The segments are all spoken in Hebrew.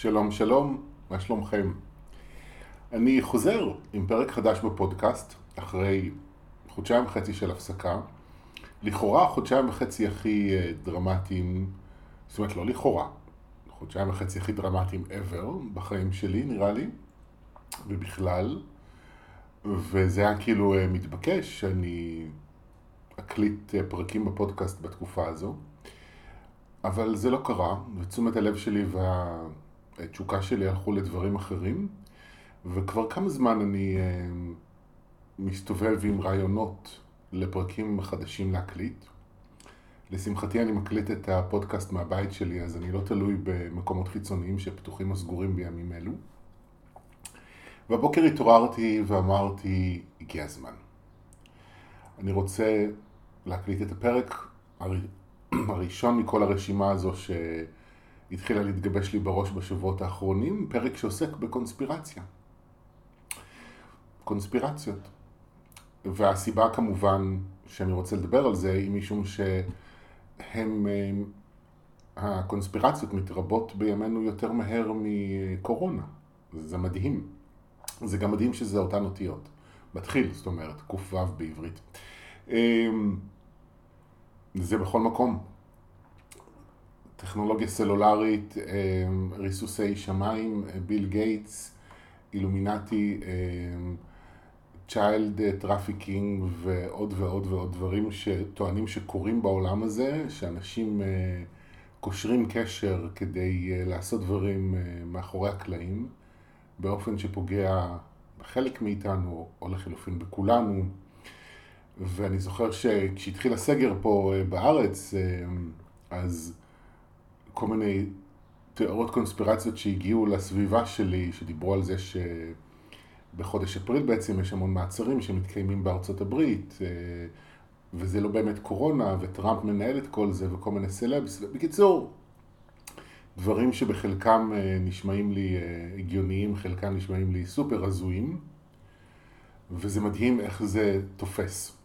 שלום שלום, מה שלומכם? אני חוזר עם פרק חדש בפודקאסט, אחרי חודשיים וחצי של הפסקה. לכאורה החודשיים וחצי הכי אה, דרמטיים, זאת אומרת לא לכאורה, חודשיים וחצי הכי דרמטיים ever בחיים שלי נראה לי, ובכלל, וזה היה כאילו אה, מתבקש שאני אקליט אה, פרקים בפודקאסט בתקופה הזו. אבל זה לא קרה, ותשומת הלב שלי והתשוקה שלי הלכו לדברים אחרים, וכבר כמה זמן אני אה, מסתובב עם רעיונות לפרקים חדשים להקליט. לשמחתי אני מקליט את הפודקאסט מהבית שלי, אז אני לא תלוי במקומות חיצוניים שפתוחים או סגורים בימים אלו. והבוקר התעוררתי ואמרתי, הגיע הזמן. אני רוצה להקליט את הפרק הראשון מכל הרשימה הזו שהתחילה להתגבש לי בראש בשבועות האחרונים, פרק שעוסק בקונספירציה. קונספירציות. והסיבה כמובן שאני רוצה לדבר על זה היא משום שהם, הקונספירציות מתרבות בימינו יותר מהר מקורונה. זה מדהים. זה גם מדהים שזה אותן אותיות. מתחיל, זאת אומרת, ק"ו בעברית. אמ, זה בכל מקום. טכנולוגיה סלולרית, אמ, ריסוסי שמיים, ביל גייטס, אילומינטי, child trafficking ועוד ועוד ועוד דברים שטוענים שקורים בעולם הזה, שאנשים אה, קושרים קשר כדי אה, לעשות דברים אה, מאחורי הקלעים, באופן שפוגע בחלק מאיתנו, או לחילופין בכולנו. ואני זוכר שכשהתחיל הסגר פה בארץ, אה, אז כל מיני תיאוריות קונספירציות שהגיעו לסביבה שלי, שדיברו על זה שבחודש אפריל בעצם יש המון מעצרים שמתקיימים בארצות הברית, אה, וזה לא באמת קורונה, וטראמפ מנהל את כל זה, וכל מיני סלבס. בקיצור, דברים שבחלקם נשמעים לי הגיוניים, חלקם נשמעים לי סופר הזויים, וזה מדהים איך זה תופס.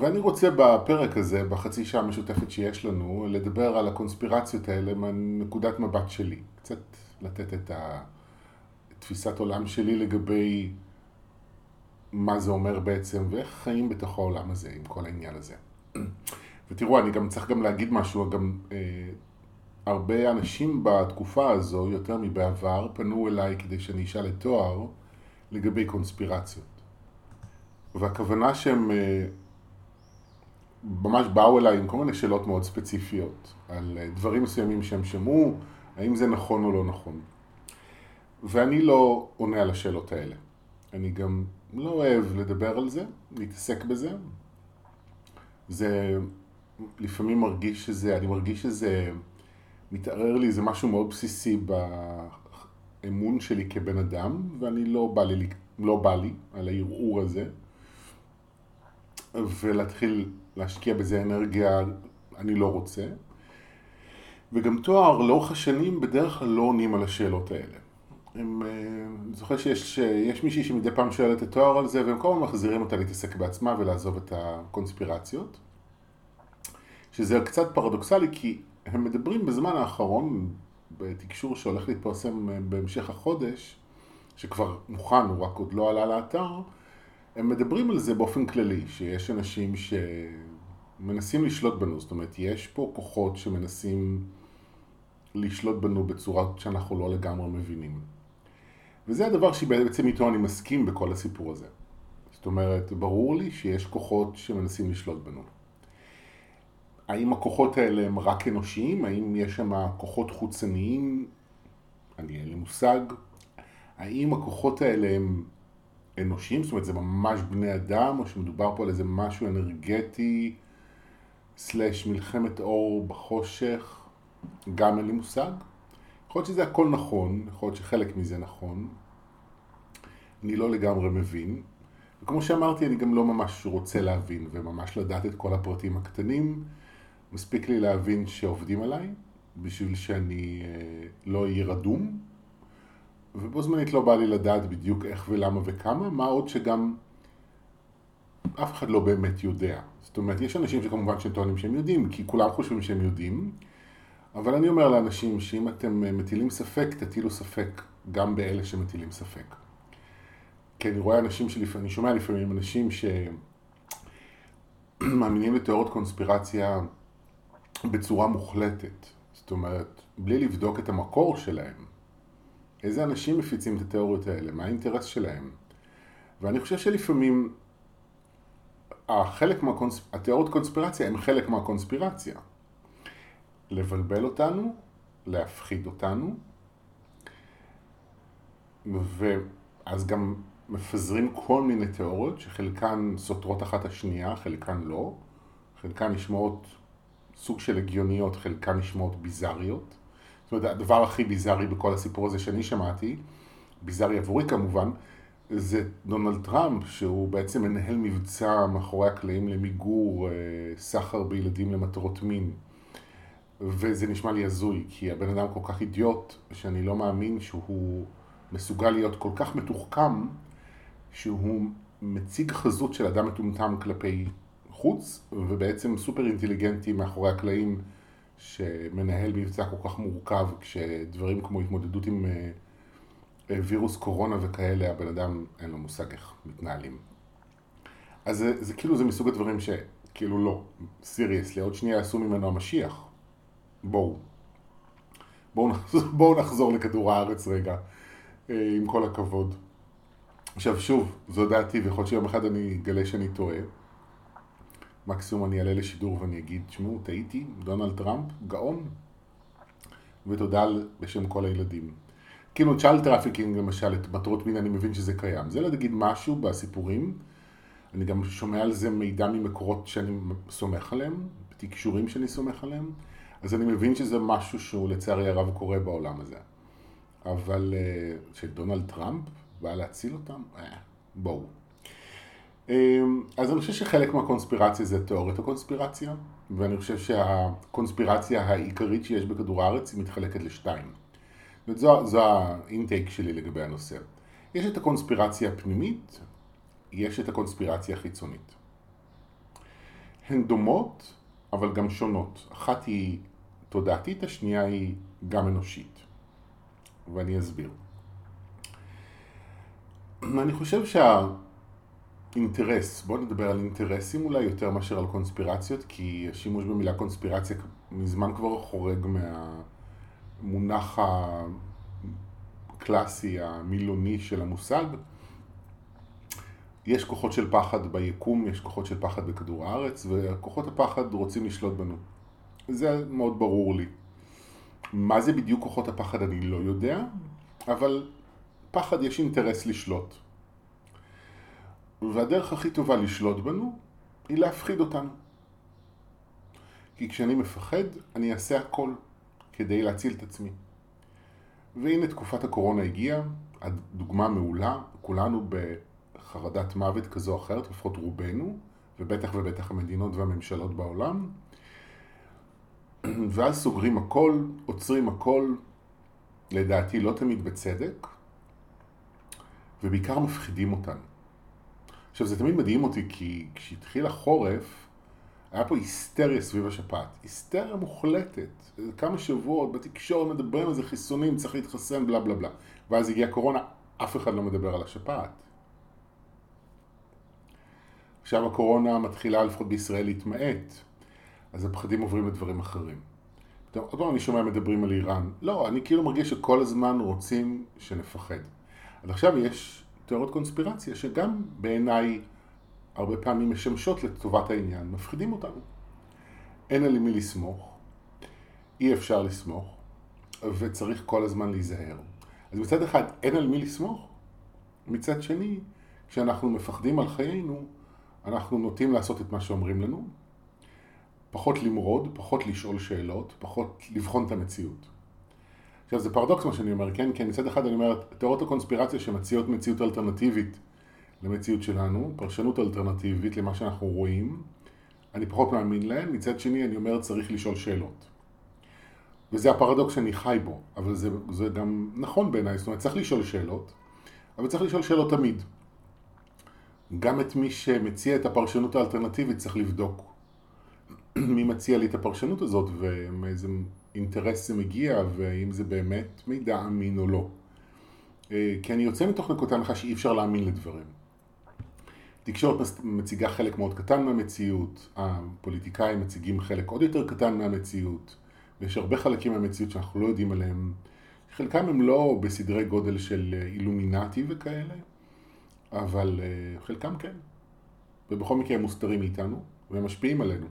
ואני רוצה בפרק הזה, בחצי שעה המשותפת שיש לנו, לדבר על הקונספירציות האלה מנקודת מבט שלי. קצת לתת את תפיסת עולם שלי לגבי מה זה אומר בעצם, ואיך חיים בתוך העולם הזה, עם כל העניין הזה. ותראו, אני גם צריך גם להגיד משהו, גם אה, הרבה אנשים בתקופה הזו, יותר מבעבר, פנו אליי כדי שאני אשאל את תואר לגבי קונספירציות. והכוונה שהם... אה, ממש באו אליי עם כל מיני שאלות מאוד ספציפיות, על אה, דברים מסוימים שהם שמעו, האם זה נכון או לא נכון. ואני לא עונה על השאלות האלה. אני גם לא אוהב לדבר על זה, להתעסק בזה. זה לפעמים מרגיש שזה, אני מרגיש שזה מתערער לי, זה משהו מאוד בסיסי באמון שלי כבן אדם, ואני לא בא לי, לא בא לי על הערעור הזה. ולהתחיל להשקיע בזה אנרגיה, אני לא רוצה. וגם תואר לאורך השנים בדרך כלל לא עונים על השאלות האלה. הם, אה, אני זוכר שיש יש מישהי שמדי פעם שואלת את תואר על זה, והם כל הזמן מחזירים אותה להתעסק בעצמה ולעזוב את הקונספירציות. שזה קצת פרדוקסלי, כי הם מדברים בזמן האחרון, בתקשור שהולך להתפרסם אה, בהמשך החודש, שכבר מוכן, הוא רק עוד לא עלה לאתר, הם מדברים על זה באופן כללי, שיש אנשים שמנסים לשלוט בנו, זאת אומרת, יש פה כוחות שמנסים לשלוט בנו בצורה שאנחנו לא לגמרי מבינים. וזה הדבר שבעצם איתו אני מסכים בכל הסיפור הזה. זאת אומרת, ברור לי שיש כוחות שמנסים לשלוט בנו. האם הכוחות האלה הם רק אנושיים? האם יש שם כוחות חוצניים? אני אין לי מושג. האם הכוחות האלה הם אנושיים, זאת אומרת זה ממש בני אדם, או שמדובר פה על איזה משהו אנרגטי, סלאש מלחמת אור בחושך, גם אין לי מושג. יכול להיות שזה הכל נכון, יכול להיות שחלק מזה נכון, אני לא לגמרי מבין, וכמו שאמרתי, אני גם לא ממש רוצה להבין וממש לדעת את כל הפרטים הקטנים, מספיק לי להבין שעובדים עליי, בשביל שאני אה, לא אהיה רדום. ובו זמנית לא בא לי לדעת בדיוק איך ולמה וכמה, מה עוד שגם אף אחד לא באמת יודע. זאת אומרת, יש אנשים שכמובן שטוענים שהם יודעים, כי כולם חושבים שהם יודעים, אבל אני אומר לאנשים שאם אתם מטילים ספק, תטילו ספק גם באלה שמטילים ספק. כי אני רואה אנשים שלפעמים, אני שומע לפעמים אנשים שמאמינים לתיאוריות קונספירציה בצורה מוחלטת. זאת אומרת, בלי לבדוק את המקור שלהם. איזה אנשים מפיצים את התיאוריות האלה? מה האינטרס שלהם? ואני חושב שלפעמים החלק מהקונס... התיאוריות קונספירציה הם חלק מהקונספירציה. לבלבל אותנו, להפחיד אותנו, ואז גם מפזרים כל מיני תיאוריות שחלקן סותרות אחת השנייה, חלקן לא, חלקן נשמעות סוג של הגיוניות, חלקן נשמעות ביזריות. זאת אומרת, הדבר הכי ביזארי בכל הסיפור הזה שאני שמעתי, ביזארי עבורי כמובן, זה דונלד טראמפ, שהוא בעצם מנהל מבצע מאחורי הקלעים למיגור אה, סחר בילדים למטרות מין. וזה נשמע לי הזוי, כי הבן אדם כל כך אידיוט, שאני לא מאמין שהוא מסוגל להיות כל כך מתוחכם, שהוא מציג חזות של אדם מטומטם כלפי חוץ, ובעצם סופר אינטליגנטי מאחורי הקלעים, שמנהל מבצע כל כך מורכב, כשדברים כמו התמודדות עם אה, וירוס קורונה וכאלה, הבן אדם אין לו מושג איך מתנהלים. אז זה, זה כאילו, זה מסוג הדברים שכאילו לא, סיריוסלי, עוד שנייה יעשו ממנו המשיח. בואו. בואו נחזור, בואו נחזור לכדור הארץ רגע, אה, עם כל הכבוד. עכשיו שוב, זו דעתי, ויכול להיות שיום אחד אני אגלה שאני טועה. מקסימום אני אעלה לשידור ואני אגיד, תשמעו, טעיתי, דונלד טראמפ, גאון, ותודה בשם כל הילדים. כאילו child trafficking למשל, למטרות מין, אני מבין שזה קיים. זה להגיד משהו בסיפורים, אני גם שומע על זה מידע ממקורות שאני סומך עליהם, תקשורים שאני סומך עליהם, אז אני מבין שזה משהו שהוא לצערי הרב קורה בעולם הזה. אבל אה, שדונלד טראמפ בא להציל אותם, אה, בואו. אמ, אז אני חושב שחלק מהקונספירציה זה תיאוריית הקונספירציה, ואני חושב שהקונספירציה העיקרית שיש בכדור הארץ היא מתחלקת לשתיים. וזו זו האינטייק שלי לגבי הנושא. יש את הקונספירציה הפנימית, יש את הקונספירציה החיצונית. הן דומות, אבל גם שונות. אחת היא תודעתית, השנייה היא גם אנושית. ואני אסביר. אני חושב שהאינטרס, בואו נדבר על אינטרסים אולי יותר מאשר על קונספירציות, כי השימוש במילה קונספירציה מזמן כבר חורג מהמונח הקלאסי, המילוני של המושג. יש כוחות של פחד ביקום, יש כוחות של פחד בכדור הארץ, וכוחות הפחד רוצים לשלוט בנו. זה מאוד ברור לי. מה זה בדיוק כוחות הפחד אני לא יודע, אבל פחד יש אינטרס לשלוט. והדרך הכי טובה לשלוט בנו היא להפחיד אותנו. כי כשאני מפחד, אני אעשה הכל כדי להציל את עצמי. והנה תקופת הקורונה הגיעה, הדוגמה מעולה, כולנו בחרדת מוות כזו או אחרת, לפחות רובנו, ובטח ובטח המדינות והממשלות בעולם. ואז סוגרים הכל, עוצרים הכל, לדעתי לא תמיד בצדק, ובעיקר מפחידים אותנו. עכשיו זה תמיד מדהים אותי כי כשהתחיל החורף היה פה היסטריה סביב השפעת, היסטריה מוחלטת, כמה שבועות בתקשורת מדברים על זה חיסונים, צריך להתחסן, בלה בלה בלה, ואז הגיעה קורונה, אף אחד לא מדבר על השפעת. עכשיו הקורונה מתחילה לפחות בישראל להתמעט, אז הפחדים עוברים לדברים אחרים. עוד פעם אני שומע מדברים על איראן, לא, אני כאילו מרגיש שכל הזמן רוצים שנפחד. אז עכשיו יש תיאוריות קונספירציה שגם בעיניי הרבה פעמים משמשות לטובת העניין, מפחידים אותנו. אין על מי לסמוך, אי אפשר לסמוך, וצריך כל הזמן להיזהר. אז מצד אחד אין על מי לסמוך, מצד שני, כשאנחנו מפחדים על חיינו, אנחנו נוטים לעשות את מה שאומרים לנו, פחות למרוד, פחות לשאול שאלות, פחות לבחון את המציאות. עכשיו זה פרדוקס מה שאני אומר, כן? כי מצד אחד אני אומר, תיאוריות הקונספירציה שמציעות מציאות אלטרנטיבית למציאות שלנו, פרשנות אלטרנטיבית למה שאנחנו רואים, אני פחות מאמין להם, מצד שני אני אומר צריך לשאול שאלות. וזה הפרדוקס שאני חי בו, אבל זה, זה גם נכון בעיניי, זאת אומרת צריך לשאול שאלות, אבל צריך לשאול שאלות תמיד. גם את מי שמציע את הפרשנות האלטרנטיבית צריך לבדוק מי מציע לי את הפרשנות הזאת ומאיזה אינטרס זה מגיע והאם זה באמת מידע אמין או לא. אה, כי אני יוצא מתוך נקודת הנחה שאי אפשר להאמין לדברים. תקשורת מציגה חלק מאוד קטן מהמציאות, הפוליטיקאים מציגים חלק עוד יותר קטן מהמציאות, ויש הרבה חלקים מהמציאות שאנחנו לא יודעים עליהם. חלקם הם לא בסדרי גודל של אילומינטי וכאלה, אבל אה, חלקם כן. ובכל מקרה הם מוסתרים מאיתנו, והם משפיעים עלינו.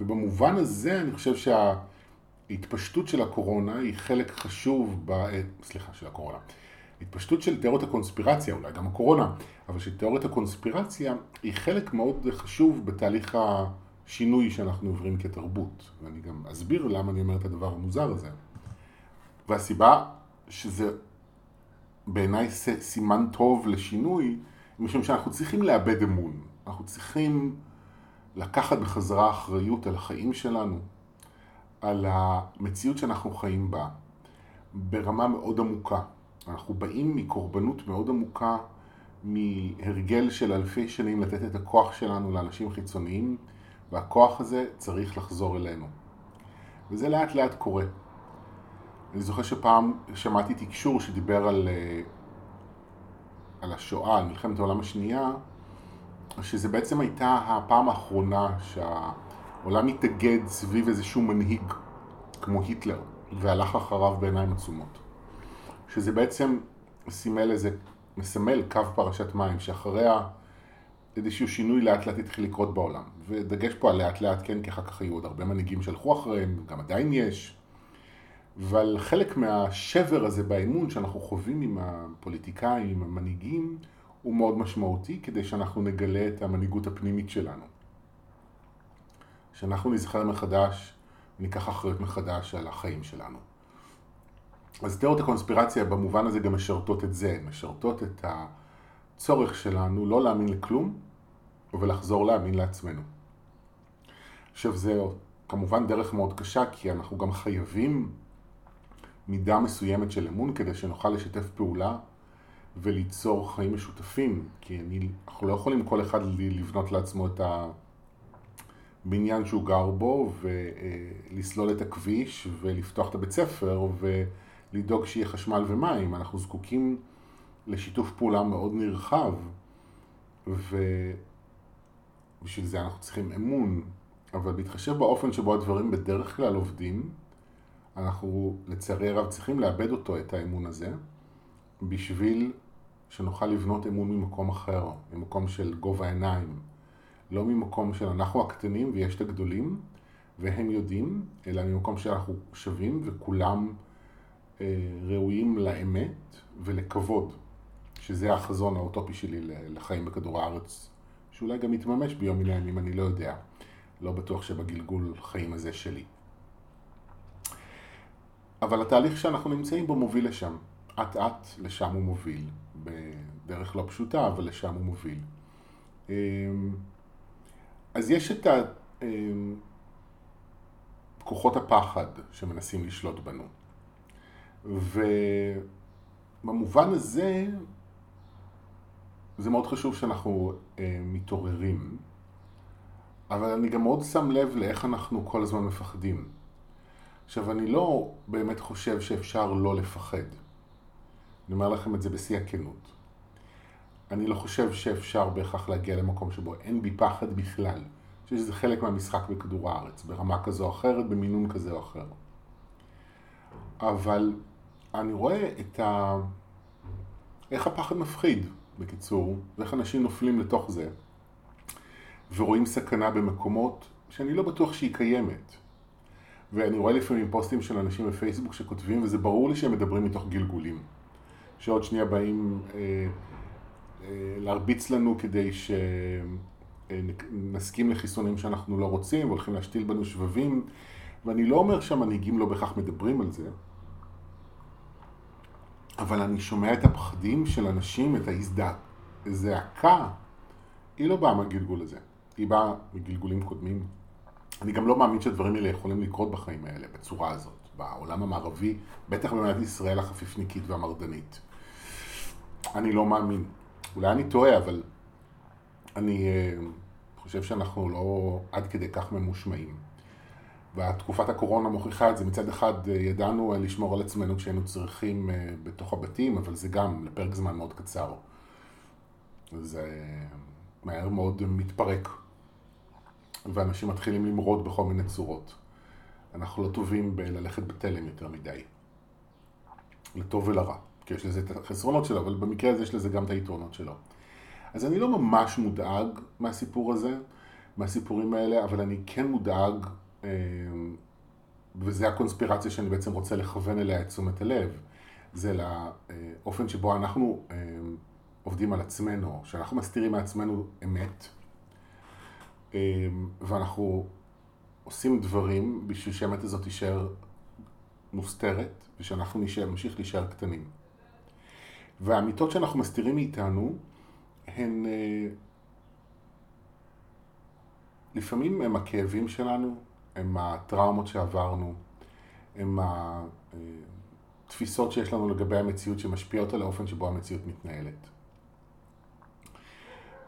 ובמובן הזה אני חושב שההתפשטות של הקורונה היא חלק חשוב, ב... אה, סליחה, של הקורונה. התפשטות של תיאוריות הקונספירציה, אולי גם הקורונה, אבל של תיאוריות הקונספירציה היא חלק מאוד חשוב בתהליך השינוי שאנחנו עוברים כתרבות. ואני גם אסביר למה אני אומר את הדבר המוזר הזה. והסיבה שזה בעיניי סימן טוב לשינוי, משום שאנחנו צריכים לאבד אמון. אנחנו צריכים לקחת בחזרה אחריות על החיים שלנו, על המציאות שאנחנו חיים בה, ברמה מאוד עמוקה. אנחנו באים מקורבנות מאוד עמוקה, מהרגל של אלפי שנים לתת את הכוח שלנו לאנשים חיצוניים, והכוח הזה צריך לחזור אלינו. וזה לאט לאט קורה. אני זוכר שפעם שמעתי תקשור שדיבר על, אה, על השואה, על מלחמת העולם השנייה, שזה בעצם הייתה הפעם האחרונה שהעולם התאגד סביב איזשהו מנהיג, כמו היטלר, והלך אחריו בעיניים עצומות. שזה בעצם סימל איזה, מסמל קו פרשת מים, שאחריה איזשהו שינוי לאט לאט התחיל לקרות בעולם. ודגש פה על לאט לאט, כן, כי אחר כך היו עוד הרבה מנהיגים שהלכו אחריהם, גם עדיין יש. אבל חלק מהשבר הזה באמון שאנחנו חווים עם הפוליטיקאים, עם המנהיגים, הוא מאוד משמעותי כדי שאנחנו נגלה את המנהיגות הפנימית שלנו. שאנחנו נזכר מחדש, ניקח אחריות מחדש על החיים שלנו. אז תיאוריות הקונספירציה במובן הזה גם משרתות את זה, משרתות את הצורך שלנו לא להאמין לכלום ולחזור להאמין לעצמנו. עכשיו זה כמובן דרך מאוד קשה כי אנחנו גם חייבים מידה מסוימת של אמון כדי שנוכל לשתף פעולה וליצור חיים משותפים, כי אני, אנחנו לא יכולים כל אחד לבנות לעצמו את הבניין שהוא גר בו ולסלול את הכביש ולפתוח את הבית ספר ולדאוג שיהיה חשמל ומים. אנחנו זקוקים לשיתוף פעולה מאוד נרחב ובשביל זה אנחנו צריכים אמון, אבל בהתחשב באופן שבו הדברים בדרך כלל עובדים, אנחנו לצערי הרב צריכים לאבד אותו, את האמון הזה, בשביל שנוכל לבנות אמון ממקום אחר, ממקום של גובה העיניים. לא ממקום של אנחנו הקטנים ויש את הגדולים והם יודעים, אלא ממקום שאנחנו שווים וכולם ראויים לאמת ולכבוד, שזה החזון האוטופי שלי לחיים בכדור הארץ, שאולי גם יתממש ביום מן הימים, אני לא יודע. לא בטוח שבגלגול חיים הזה שלי. אבל התהליך שאנחנו נמצאים בו מוביל לשם. אט אט לשם הוא מוביל. בדרך לא פשוטה, אבל לשם הוא מוביל. אמ, אז יש את אמ, כוחות הפחד שמנסים לשלוט בנו. ובמובן הזה, זה מאוד חשוב שאנחנו אה, מתעוררים, אבל אני גם מאוד שם לב לאיך אנחנו כל הזמן מפחדים. עכשיו, אני לא באמת חושב שאפשר לא לפחד. אני אומר לכם את זה בשיא הכנות. אני לא חושב שאפשר בהכרח להגיע למקום שבו אין בי פחד בכלל. אני חושב שזה חלק מהמשחק בכדור הארץ, ברמה כזו או אחרת, במינון כזה או אחר. אבל אני רואה את ה... איך הפחד מפחיד, בקיצור, ואיך אנשים נופלים לתוך זה, ורואים סכנה במקומות שאני לא בטוח שהיא קיימת. ואני רואה לפעמים פוסטים של אנשים בפייסבוק שכותבים, וזה ברור לי שהם מדברים מתוך גלגולים. שעוד שנייה באים אה, אה, להרביץ לנו כדי שנסכים אה, לחיסונים שאנחנו לא רוצים, והולכים להשתיל בנו שבבים, ואני לא אומר שהמנהיגים לא בהכרח מדברים על זה, אבל אני שומע את הפחדים של אנשים, את הזעקה, היא לא באה מהגלגול הזה, היא באה מגלגולים קודמים. אני גם לא מאמין שהדברים האלה יכולים לקרות בחיים האלה, בצורה הזאת, בעולם המערבי, בטח במדינת ישראל החפיפניקית והמרדנית. אני לא מאמין. אולי אני טועה, אבל אני uh, חושב שאנחנו לא עד כדי כך ממושמעים. ותקופת הקורונה מוכיחה את זה. מצד אחד ידענו לשמור על עצמנו כשהיינו צריכים בתוך הבתים, אבל זה גם לפרק זמן מאוד קצר. זה מהר מאוד מתפרק. ואנשים מתחילים למרוד בכל מיני צורות. אנחנו לא טובים בללכת בתלם יותר מדי. לטוב ולרע. כי יש לזה את החסרונות שלו, אבל במקרה הזה יש לזה גם את היתרונות שלו. אז אני לא ממש מודאג מהסיפור הזה, מהסיפורים האלה, אבל אני כן מודאג, אה, וזה הקונספירציה שאני בעצם רוצה לכוון אליה את תשומת הלב, זה לאופן שבו אנחנו אה, עובדים על עצמנו, שאנחנו מסתירים מעצמנו אמת, אה, ואנחנו עושים דברים בשביל שהאמת הזאת תישאר מוסתרת, ושאנחנו נמשיך להישאר קטנים. והאמיתות שאנחנו מסתירים מאיתנו הן אה, לפעמים הם הכאבים שלנו, הם הטראומות שעברנו, הם התפיסות שיש לנו לגבי המציאות שמשפיעות על האופן שבו המציאות מתנהלת.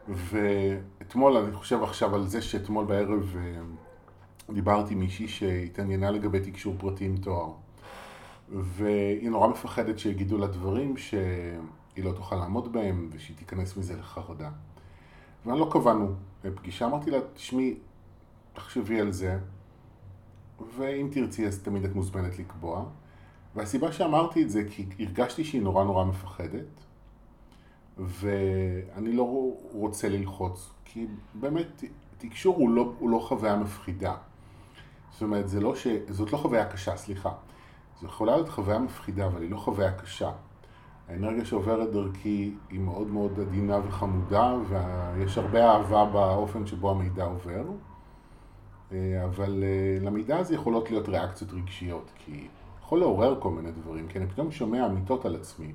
ואתמול, אני חושב עכשיו על זה שאתמול בערב אה, דיברתי עם מישהי שהתעניינה לגבי תקשור פרטי עם תואר. והיא נורא מפחדת שיגידו לה דברים שהיא לא תוכל לעמוד בהם ושהיא תיכנס מזה לחרדה. ואני לא קבענו פגישה, אמרתי לה, תשמעי, תחשבי על זה, ואם תרצי אז תמיד את מוזמנת לקבוע. והסיבה שאמרתי את זה, כי הרגשתי שהיא נורא נורא מפחדת, ואני לא רוצה ללחוץ, כי באמת תקשור הוא לא, הוא לא חוויה מפחידה. זאת אומרת, לא ש... זאת לא חוויה קשה, סליחה. זו יכולה להיות חוויה מפחידה, אבל היא לא חוויה קשה. האנרגיה שעוברת דרכי היא מאוד מאוד עדינה וחמודה, ויש הרבה אהבה באופן שבו המידע עובר. אה, אבל אה, למידע הזה יכולות להיות ריאקציות רגשיות, כי יכול לעורר כל מיני דברים, כי אני פתאום שומע אמיתות על עצמי.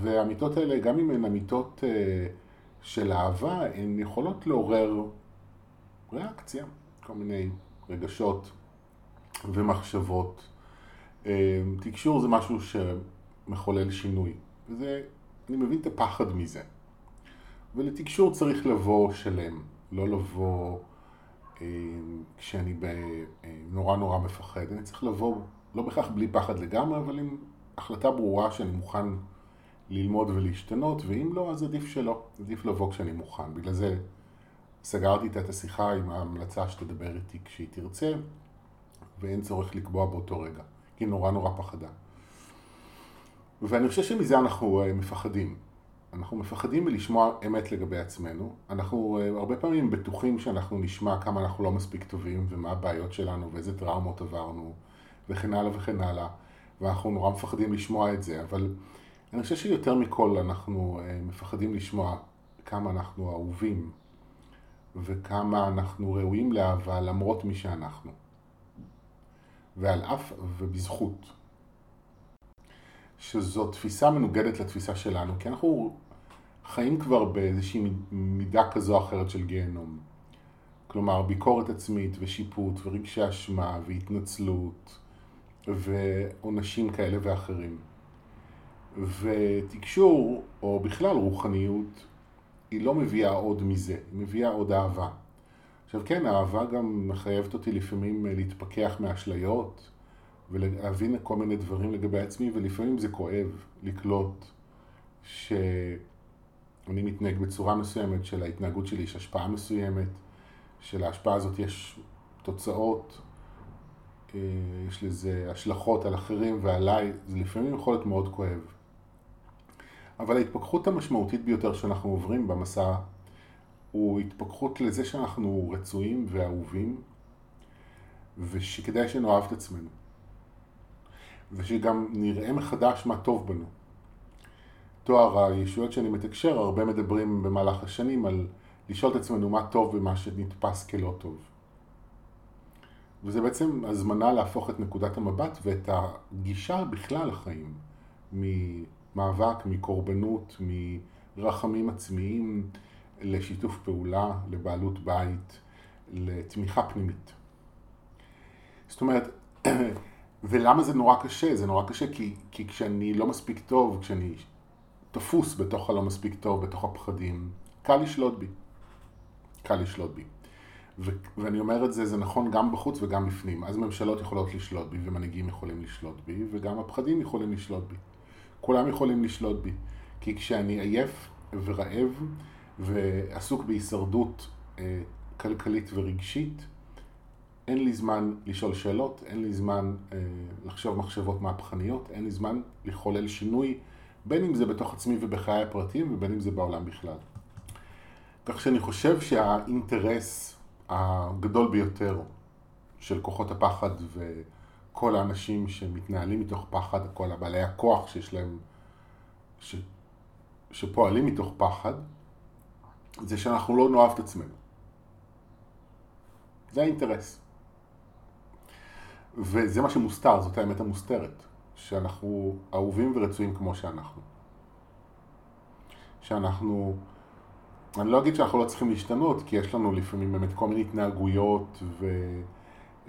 והאמיתות האלה, גם אם הן אמיתות אה, של אהבה, הן יכולות לעורר ריאקציה, כל מיני רגשות ומחשבות. תקשור זה משהו שמחולל שינוי, וזה, אני מבין את הפחד מזה. ולתקשור צריך לבוא שלם, לא לבוא כשאני נורא נורא מפחד. אני צריך לבוא, לא בהכרח בלי פחד לגמרי, אבל עם החלטה ברורה שאני מוכן ללמוד ולהשתנות, ואם לא, אז עדיף שלא. עדיף לבוא כשאני מוכן. בגלל זה סגרתי איתה את השיחה עם ההמלצה שתדבר איתי כשהיא תרצה, ואין צורך לקבוע באותו רגע. כי נורא נורא פחדה. ואני חושב שמזה אנחנו אה, מפחדים. אנחנו מפחדים מלשמוע אמת לגבי עצמנו. אנחנו אה, הרבה פעמים בטוחים שאנחנו נשמע כמה אנחנו לא מספיק טובים ומה הבעיות שלנו ואיזה טראומות עברנו וכן הלאה וכן הלאה. ואנחנו נורא מפחדים לשמוע את זה, אבל אני חושב שיותר מכל אנחנו אה, מפחדים לשמוע כמה אנחנו אהובים וכמה אנחנו ראויים לאהבה למרות מי שאנחנו. ועל אף ובזכות. שזו תפיסה מנוגדת לתפיסה שלנו, כי אנחנו חיים כבר באיזושהי מידה כזו או אחרת של גיהנום. כלומר, ביקורת עצמית ושיפוט ורגשי אשמה והתנצלות ועונשים כאלה ואחרים. ותקשור, או בכלל רוחניות, היא לא מביאה עוד מזה, היא מביאה עוד אהבה. עכשיו כן, האהבה גם מחייבת אותי לפעמים להתפכח מאשליות ולהבין כל מיני דברים לגבי עצמי, ולפעמים זה כואב לקלוט שאני מתנהג בצורה מסוימת, שלהתנהגות שלי יש השפעה מסוימת, שלהשפעה הזאת יש תוצאות, אה, יש לזה השלכות על אחרים ועליי, זה לפעמים יכול להיות מאוד כואב. אבל ההתפכחות המשמעותית ביותר שאנחנו עוברים במסע הוא התפכחות לזה שאנחנו רצויים ואהובים, ושכדאי שנאהב את עצמנו. ושגם נראה מחדש מה טוב בנו. תואר הישויות שאני מתקשר, הרבה מדברים במהלך השנים על לשאול את עצמנו מה טוב ומה שנתפס כלא טוב. וזה בעצם הזמנה להפוך את נקודת המבט ואת הגישה בכלל לחיים, ממאבק, מקורבנות, מרחמים עצמיים, לשיתוף פעולה, לבעלות בית, לתמיכה פנימית. זאת אומרת, ולמה זה נורא קשה? זה נורא קשה כי, כי כשאני לא מספיק טוב, כשאני תפוס בתוך הלא מספיק טוב, בתוך הפחדים, קל לשלוט בי. קל לשלוט בי. ו- ואני אומר את זה, זה נכון גם בחוץ וגם בפנים. אז ממשלות יכולות לשלוט בי, ומנהיגים יכולים לשלוט בי, וגם הפחדים יכולים לשלוט בי. כולם יכולים לשלוט בי. כי כשאני עייף ורעב ועסוק בהישרדות אה, כלכלית ורגשית, אין לי זמן לשאול שאלות, אין לי זמן אה, לחשוב מחשבות מהפכניות, אין לי זמן לחולל שינוי, בין אם זה בתוך עצמי ובחיי הפרטיים ובין אם זה בעולם בכלל. כך שאני חושב שהאינטרס הגדול ביותר של כוחות הפחד וכל האנשים שמתנהלים מתוך פחד, כל הבעלי הכוח שיש להם, ש, שפועלים מתוך פחד, זה שאנחנו לא נאהב את עצמנו. זה האינטרס. וזה מה שמוסתר, זאת האמת המוסתרת, שאנחנו אהובים ורצויים כמו שאנחנו. שאנחנו, אני לא אגיד שאנחנו לא צריכים להשתנות, כי יש לנו לפעמים באמת כל מיני התנהגויות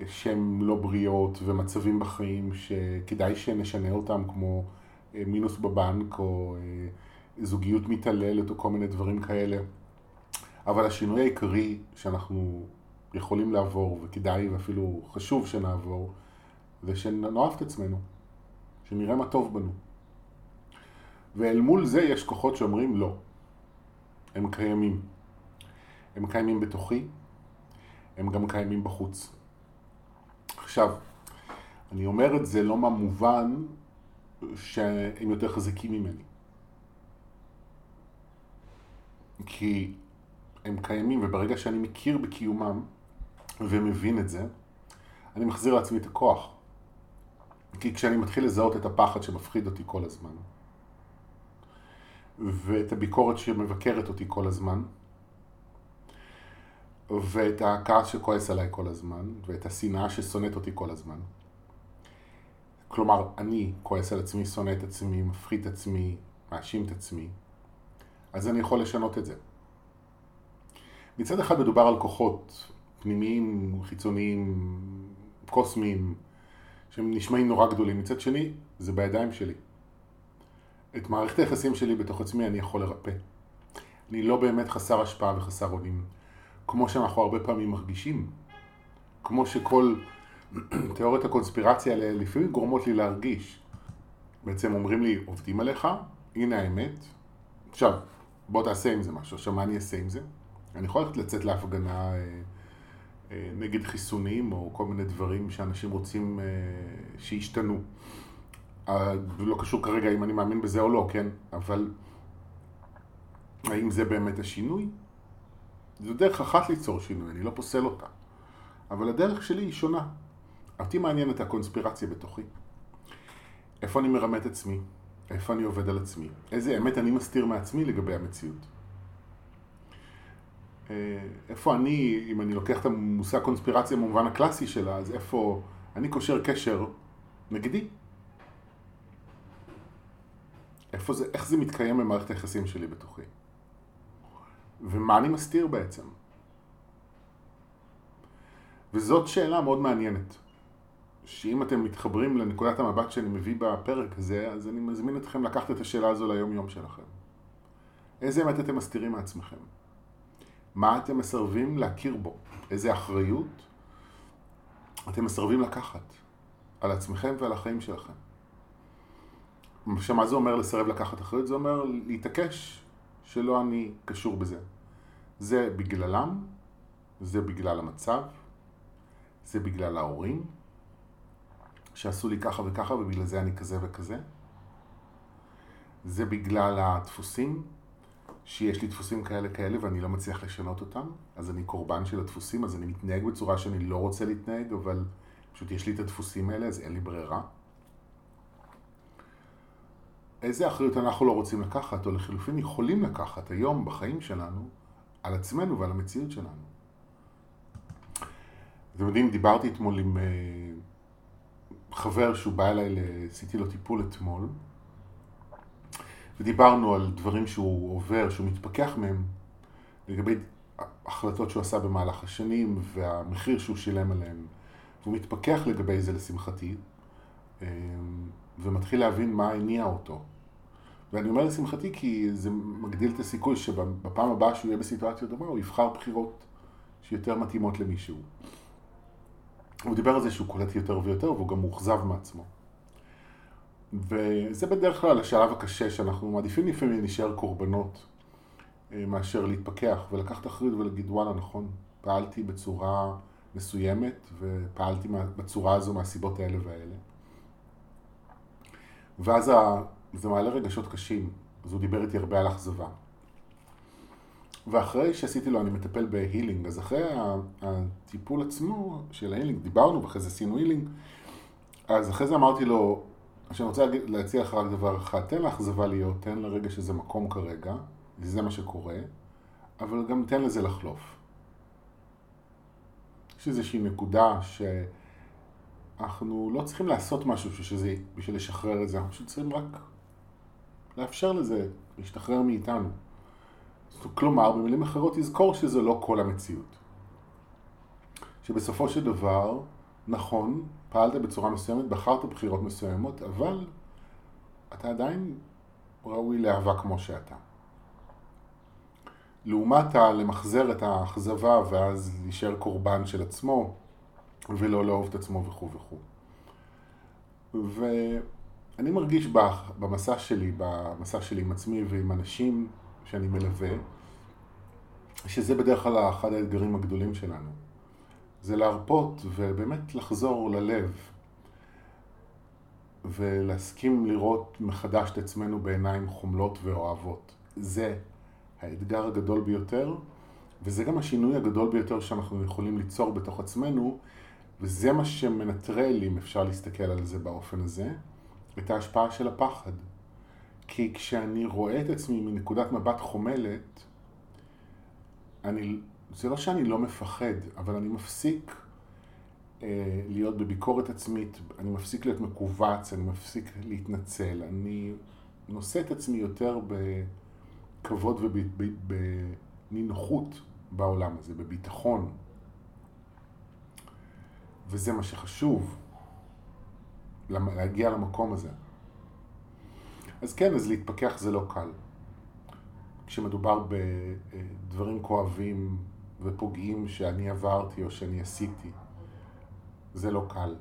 שהן לא בריאות ומצבים בחיים שכדאי שנשנה אותם, כמו אה, מינוס בבנק או אה, זוגיות מתעללת או כל מיני דברים כאלה. אבל השינוי העיקרי שאנחנו יכולים לעבור, וכדאי ואפילו חשוב שנעבור, זה שנאהב את עצמנו, שנראה מה טוב בנו. ואל מול זה יש כוחות שאומרים לא. הם קיימים. הם קיימים בתוכי, הם גם קיימים בחוץ. עכשיו, אני אומר את זה לא מהמובן שהם יותר חזקים ממני. כי הם קיימים, וברגע שאני מכיר בקיומם, ומבין את זה, אני מחזיר לעצמי את הכוח. כי כשאני מתחיל לזהות את הפחד שמפחיד אותי כל הזמן, ואת הביקורת שמבקרת אותי כל הזמן, ואת הכעס שכועס עליי כל הזמן, ואת השנאה ששונאת אותי כל הזמן. כלומר, אני כועס על עצמי, שונא את עצמי, מפחיד את עצמי, מאשים את עצמי, אז אני יכול לשנות את זה. מצד אחד מדובר על כוחות פנימיים, חיצוניים, קוסמיים, שהם נשמעים נורא גדולים. מצד שני, זה בידיים שלי. את מערכת היחסים שלי בתוך עצמי אני יכול לרפא. אני לא באמת חסר השפעה וחסר אונים, כמו שאנחנו הרבה פעמים מרגישים. כמו שכל תיאוריות הקונספירציה האלה לפעמים גורמות לי להרגיש. בעצם אומרים לי, עובדים עליך, הנה האמת. עכשיו, בוא תעשה עם זה משהו. עכשיו, מה אני אעשה עם זה? אני יכול ללכת לצאת להפגנה אה, נגד חיסונים או כל מיני דברים שאנשים רוצים אה, שישתנו. לא קשור כרגע אם אני מאמין בזה או לא, כן? אבל האם זה באמת השינוי? זו דרך אחת ליצור שינוי, אני לא פוסל אותה. אבל הדרך שלי היא שונה. אותי מעניינת הקונספירציה בתוכי. איפה אני מרמה את עצמי? איפה אני עובד על עצמי? איזה אמת אני מסתיר מעצמי לגבי המציאות? אה, איפה אני, אם אני לוקח את המושג קונספירציה במובן הקלאסי שלה, אז איפה אני קושר קשר נגדי? איפה זה, איך זה מתקיים במערכת היחסים שלי בתוכי? ומה אני מסתיר בעצם? וזאת שאלה מאוד מעניינת, שאם אתם מתחברים לנקודת המבט שאני מביא בפרק הזה, אז אני מזמין אתכם לקחת את השאלה הזו ליום יום שלכם. איזה אמת אתם מסתירים מעצמכם? מה אתם מסרבים להכיר בו? איזה אחריות אתם מסרבים לקחת על עצמכם ועל החיים שלכם? שמה זה אומר לסרב לקחת אחריות? זה אומר להתעקש שלא אני קשור בזה. זה בגללם, זה בגלל המצב, זה בגלל ההורים, שעשו לי ככה וככה ובגלל זה אני כזה וכזה. זה בגלל הדפוסים שיש לי דפוסים כאלה כאלה ואני לא מצליח לשנות אותם, אז אני קורבן של הדפוסים, אז אני מתנהג בצורה שאני לא רוצה להתנהג, אבל פשוט יש לי את הדפוסים האלה, אז אין לי ברירה. איזה אחריות אנחנו לא רוצים לקחת, או לחילופין יכולים לקחת היום בחיים שלנו, על עצמנו ועל המציאות שלנו. אתם יודעים, דיברתי אתמול עם uh, חבר שהוא בא אליי, עשיתי לו טיפול אתמול, ודיברנו על דברים שהוא עובר, שהוא מתפכח מהם, לגבי החלטות שהוא עשה במהלך השנים והמחיר שהוא שילם עליהם. והוא מתפכח לגבי זה לשמחתי, ומתחיל להבין מה הניע אותו. ואני אומר לשמחתי כי זה מגדיל את הסיכוי שבפעם הבאה שהוא יהיה בסיטואציה דומה הוא יבחר בחירות שיותר מתאימות למישהו. הוא דיבר על זה שהוא קולט יותר ויותר והוא גם מאוכזב מעצמו. וזה בדרך כלל השלב הקשה שאנחנו מעדיפים לפעמים להישאר קורבנות אה, מאשר להתפכח ולקחת אחריות ולהגיד וואלה נכון, פעלתי בצורה מסוימת ופעלתי בצורה הזו מהסיבות האלה והאלה. ואז זה מעלה רגשות קשים, אז הוא דיבר איתי הרבה על אכזבה. ואחרי שעשיתי לו, אני מטפל בהילינג, אז אחרי הטיפול עצמו של ההילינג, דיברנו ואחרי זה עשינו הילינג, אז אחרי זה אמרתי לו, שאני רוצה להציע לך רק דבר אחד, תן לאכזבה להיות, תן לרגע שזה מקום כרגע, זה מה שקורה, אבל גם תן לזה לחלוף. יש איזושהי נקודה שאנחנו לא צריכים לעשות משהו שזה, בשביל לשחרר את זה, אנחנו פשוט צריכים רק לאפשר לזה להשתחרר מאיתנו. כלומר, במילים אחרות, תזכור שזה לא כל המציאות. שבסופו של דבר, נכון, פעלת בצורה מסוימת, בחרת בחירות מסוימות, אבל אתה עדיין ראוי לאהבה כמו שאתה. לעומת למחזר את האכזבה ואז להישאר קורבן של עצמו ולא לאהוב את עצמו וכו' וכו'. ואני מרגיש במסע שלי, במסע שלי עם עצמי ועם אנשים שאני מלווה, שזה בדרך כלל אחד האתגרים הגדולים שלנו. זה להרפות ובאמת לחזור ללב ולהסכים לראות מחדש את עצמנו בעיניים חומלות ואוהבות. זה האתגר הגדול ביותר, וזה גם השינוי הגדול ביותר שאנחנו יכולים ליצור בתוך עצמנו, וזה מה שמנטרל, אם אפשר להסתכל על זה באופן הזה, את ההשפעה של הפחד. כי כשאני רואה את עצמי מנקודת מבט חומלת, אני, זה לא שאני לא מפחד, אבל אני מפסיק אה, להיות בביקורת עצמית, אני מפסיק להיות מכווץ, אני מפסיק להתנצל, אני נושא את עצמי יותר בכבוד ובנינוחות בעולם הזה, בביטחון. וזה מה שחשוב, להגיע למקום הזה. אז כן, אז להתפכח זה לא קל. כשמדובר בדברים כואבים ופוגעים שאני עברתי או שאני עשיתי, זה לא קל.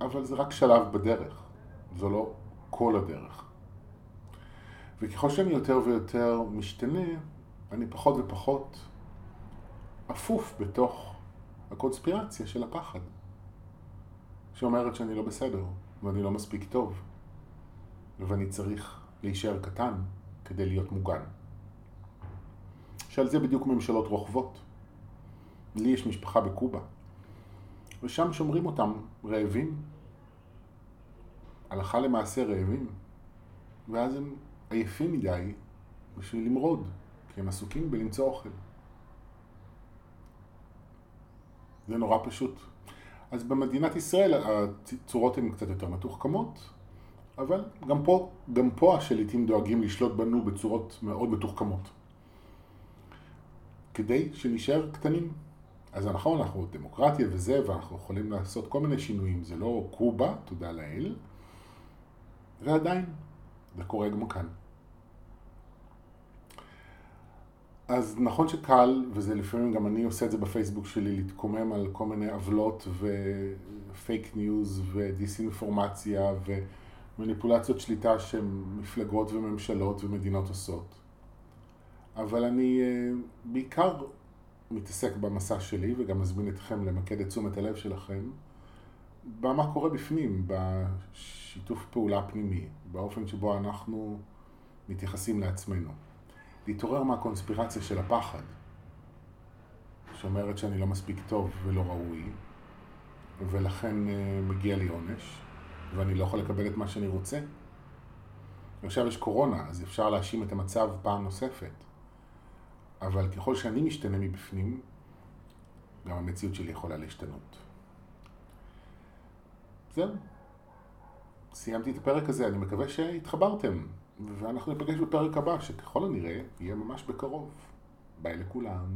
אבל זה רק שלב בדרך, זו לא כל הדרך. וככל שאני יותר ויותר משתנה, אני פחות ופחות אפוף בתוך הקונספירציה של הפחד, שאומרת שאני לא בסדר ואני לא מספיק טוב. ואני צריך להישאר קטן כדי להיות מוגן. שעל זה בדיוק ממשלות רוכבות. לי יש משפחה בקובה, ושם שומרים אותם רעבים, הלכה למעשה רעבים, ואז הם עייפים מדי בשביל למרוד, כי הם עסוקים בלמצוא אוכל. זה נורא פשוט. אז במדינת ישראל הצורות הן קצת יותר מתוחכמות, אבל גם פה, גם פה השליטים דואגים לשלוט בנו בצורות מאוד מתוחכמות. כדי שנשאר קטנים. אז נכון, אנחנו דמוקרטיה וזה, ואנחנו יכולים לעשות כל מיני שינויים. זה לא קובה, תודה לאל, ועדיין, זה קורה גם כאן. אז נכון שקל, וזה לפעמים גם אני עושה את זה בפייסבוק שלי, להתקומם על כל מיני עוולות ופייק ניוז ודיסאינפורמציה ו... מניפולציות שליטה שמפלגות וממשלות ומדינות עושות. אבל אני אה, בעיקר מתעסק במסע שלי וגם מזמין אתכם למקד את תשומת הלב שלכם במה קורה בפנים, בשיתוף פעולה פנימי, באופן שבו אנחנו מתייחסים לעצמנו. להתעורר מהקונספירציה של הפחד, שאומרת שאני לא מספיק טוב ולא ראוי, ולכן אה, מגיע לי עונש. ואני לא יכול לקבל את מה שאני רוצה. ועכשיו יש קורונה, אז אפשר להאשים את המצב פעם נוספת. אבל ככל שאני משתנה מבפנים, גם המציאות שלי יכולה להשתנות. זהו. סיימתי את הפרק הזה, אני מקווה שהתחברתם. ואנחנו ניפגש בפרק הבא, שככל הנראה יהיה ממש בקרוב. ביי לכולם.